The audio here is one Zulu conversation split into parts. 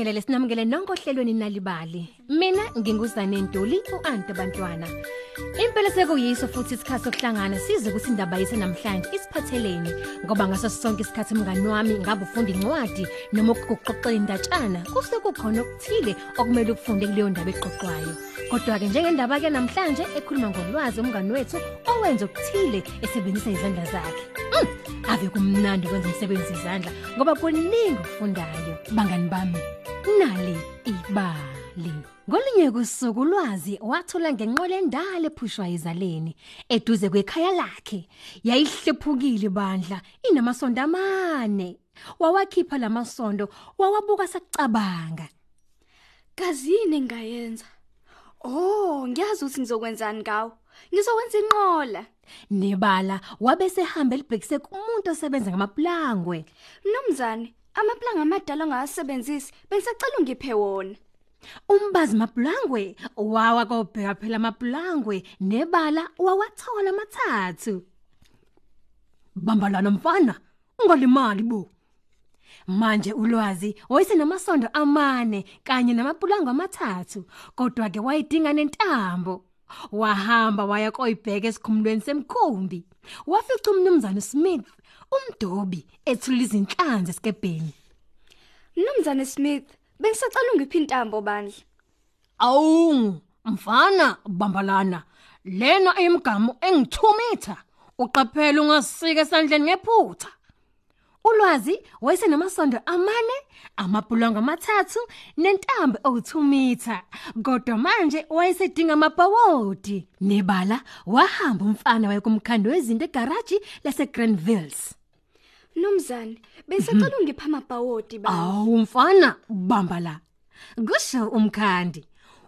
Sibingelele sinamukele nonke ohlelweni nalibali. Mina nginguzane Ntuli uAnti bantwana. Impela sekuyiso futhi isikhathi sokuhlangana size ukuthi indaba yethu namhlanje isiphatheleni ngoba ngaso sonke isikhathi mngani wami ngabe ufunda incwadi noma ukuxoxa indatshana kuse kukhona okuthile okumele ukufunde kuleyo ndaba eqoqwayo. Kodwa ke njengendaba ke namhlanje ekhuluma ngolwazi umngani wethu owenza okuthile esebenzisa izandla zakhe. Mm, ave kumnandi ukwenza umsebenzi izandla ngoba kuningi ukufundayo bangani bami nali ibali Ngolinye kusuku ulwazi wathola ngenqola endala ephushwa izaleni eduze kwekhaya lakhe yayihlephukile bandla inamasonto amane wawakhipha lamasondo wawabuka sakucabanga Kazini engayenza. Oh, ngiyazi ukuthi ngizokwenzani ngawo. Ngizokwenza inqola. nebala wabese hamba elibhekise kumuntu osebenza ngamaplangwe Nomzane, amaplanga amadala ongawasebenzisi, bengisacela ungiphe wona. umbazi maplangwe wawa kobheka phela maplangwe nebala wawathola amathathu. Bambalana mfana ungalimali bo. Manje ulwazi wayesenamasondo amane kanye namapulanga amathathu kodwa ke wayidinga nentambo. Wahamba waya koyibheka esikhumulweni semkhumbi wafica umnumzane Smith umdobi ethula izinhlanzi esikebheni Nomzane Smith, bengisacela ungiphe intambo bandla. Awu, mfana bambalana. Lena ayimgamo engithumitha. Uqaphela ungasika esandleni ngephutha. Ulwazi wayesenamasondo amane, amapulanga amathathu nentambo owuthumitha. Kodwa manje wayesedinga amabhawodi. Nebala wahamba umfana wayekumkhando wezinto egarage lase Granvilles. Nomzane, bengisacela ungiphe amabhawodi bandla. Awu mfana bamba la. Kusho umkhandi.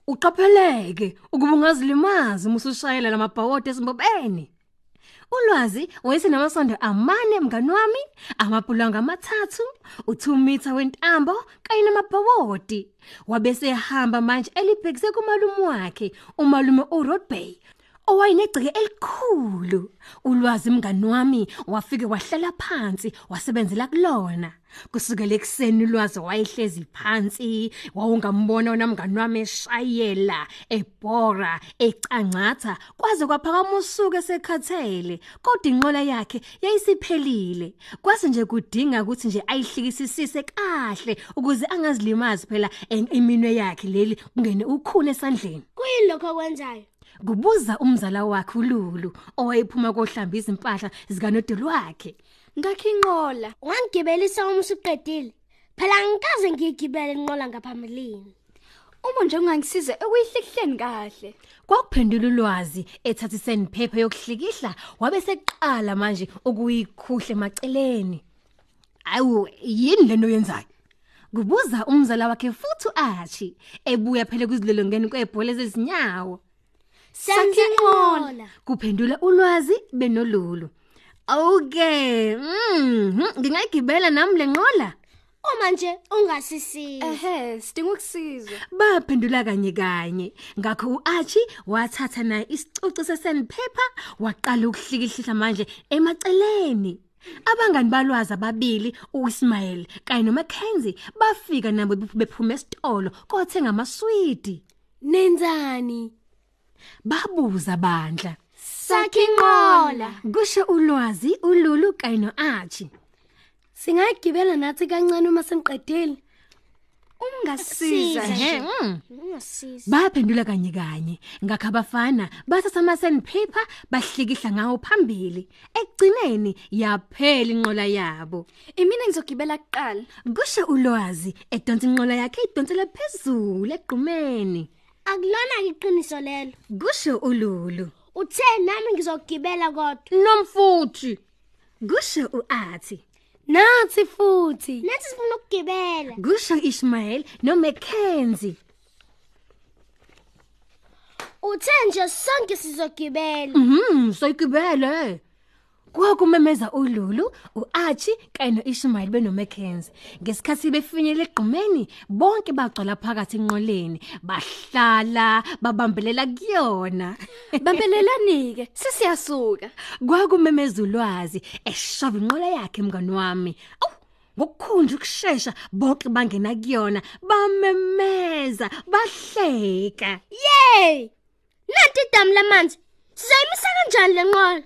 Uqapheleke ukuba ungazilimazi uma usushayela lamabhawodi esimbobeni. Ulwazi wayesenamasondo amane mngani wami, amapulanga amathathu, u2 meter wentambo kanye namabhawodi. Wabese ehamba manje elibhekise kumalume wakhe, umalume uRodbay. Owayinegcike elikhulu. Ulwazi mngani wami wafike wahlala phansi wasebenzela kulona. Kusukela ekseni ulwazi wayehlezi phansi, wawungambona wona mngani wami eshayela, ebhora, ecangatha, kwaze kwaphakama usuku esekhathele. Kodwa inqola yakhe yayisiphelile. Kwase nje kudinga ukuthi nje ayihlikisisise kahle ukuze angazilimazi phela en- eminwe yakhe leli kungene ukhune esandleni. Kuyilokho okwenzayo. kubuza umzala wakhe uLulu owayephuma kohlamba izimpahla zikanodolo wakhe Ngakho inqola. Wangigibelisa uma usuqedile. Phela ngikaze ngigibele inqola ngaphambilini. Uma nje ungangisiza ekuyihlihleni kahle. kwakuphendula ulwazi ethatha isandpaper yokuhlikihla wabe seqala manje ukuyikhuhle maceleni awu yini lento yenzayo kubuza umzala wakhe futhi uachi ebuya phela kuzilolongeni kwebhola zezinyawo Senza inqola. kuphendula ulwazi benolulu okay mhm ngingayigibela nami lenqola Uma nje ungasisiza. Ehhe, sidinga ukusizwa. baphendula kanye kanye ngakho uArchie wathatha naye isicucu sesandpaper waqala ukuhlikihla manje emaceleni abangani balwazi ababili uIsmail kanye noMackenzie bafika nabo bephuma esitolo kothenga amaswidi Nenzani? babuza bandla Sakha inqola. kusho ulwazi ululu kanye noArchie Singagibela nathi kancane uma seniqedile. Ungasiza Siza nje. Ehe, mm. Ungasiza. baphendula kanye kanye ngakho abafana bathatha ama sandpaper bahlikihla ngawo phambili ekugcineni yaphela inqola yabo Imina ngizogibela kuqala. kusho ulwazi edonsa inqola yakhe idonsela phezulu egqumeni Akulona iqiniso lelo. kusho ululu Uthe nami ngizogibela kodwa. nomfuthi kusho uathi Nathi futhi. Nathi sifuna ukugibela. kusho Ishmael noMackenzie Uthe nje sonke sizogibela. Mhm, soyigibele. Kwakumemeza uLulu, uArchie kanye noIshmael benoMackenzie. Ngesikhathi befinyele egqumeni, bonke bagcwala phakathi enqoleni, bahlala, babambelela kuyona. Bambelelani ke? Sisiyasuka. Kwakumemeza ulwazi, eshova inqola yakhe mngani wami. Awu, ngokukhunja ukusheshsha bonke bangena kuyona bamemeza bahleka Yey! Nanti idamu lamanzi. Sizayimisa kanjani lenqola?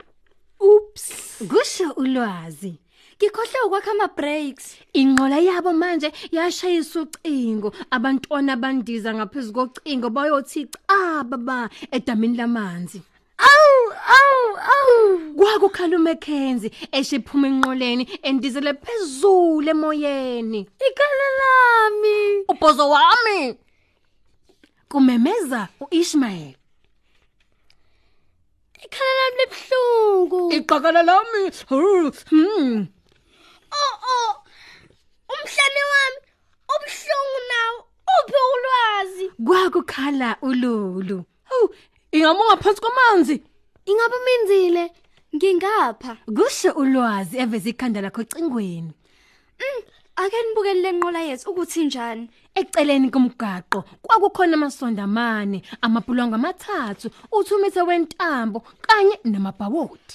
Oops. kusho ulwazi Ngikhohle ukwakha ama brakes. inqola yabo manje yashayisa ucingo abantwana bandiza ngaphezulu kocingo bayothi cha baba edamini lamanzi Awu, awu, awu. kwakukhala uMckenzie eshiphuma enqoleni endizele phezulu emoyeni Ikhala lami. ubhozo wami kumemeza uIshmael Ikhala lami libhlungu. iqakala lami hmm Oh oh. Umhlane wami ubhlungu nawo. Uphi ulwazi? kwakukhala ululu hu ingama ngaphansi kwamanzi Ingabe minzile? Ngingapha. kusho ulwazi eveza ikhanda lakho cingweni Ake nibukele lenqola yethu ukuthi njani. Eceleni komgaqo kwakukhona amasonda amane amabhulongo amathathu uthumithe wentambo kanye namabhawodi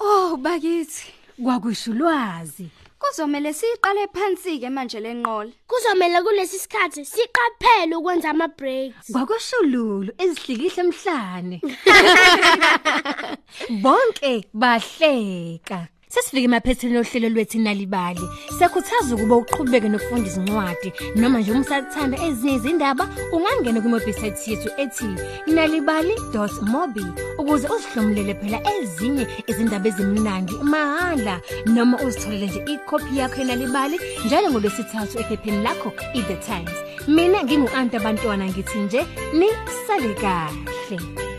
Oh bakithi. kwakusho ulwazi Kuzomela siqale phansi ke manje lenqola. Kuzomela kulesi sikhathi siqaphele ukwenza ama breaks. kwakusho ululu ezihlikihle emhlane bonke bahleka Sesifike emaphethini lohlelo lwethu nalibali. Siyakhuthaza ukuba uqhubeke nokufunda izincwadi noma nje umsathanda ezinye izindaba ungangena kuwebsite yethu ethi nalibali.mobi ukuze uzihlomulele phela ezinye izindaba ezimnandi mahala noma uzitholele nje ikhophi yakho enalibali njalo ngolwesithathu ephepheni lakho iThe Times. Mina ngingu Anta Bantwana ngithi nje ni sale kahle.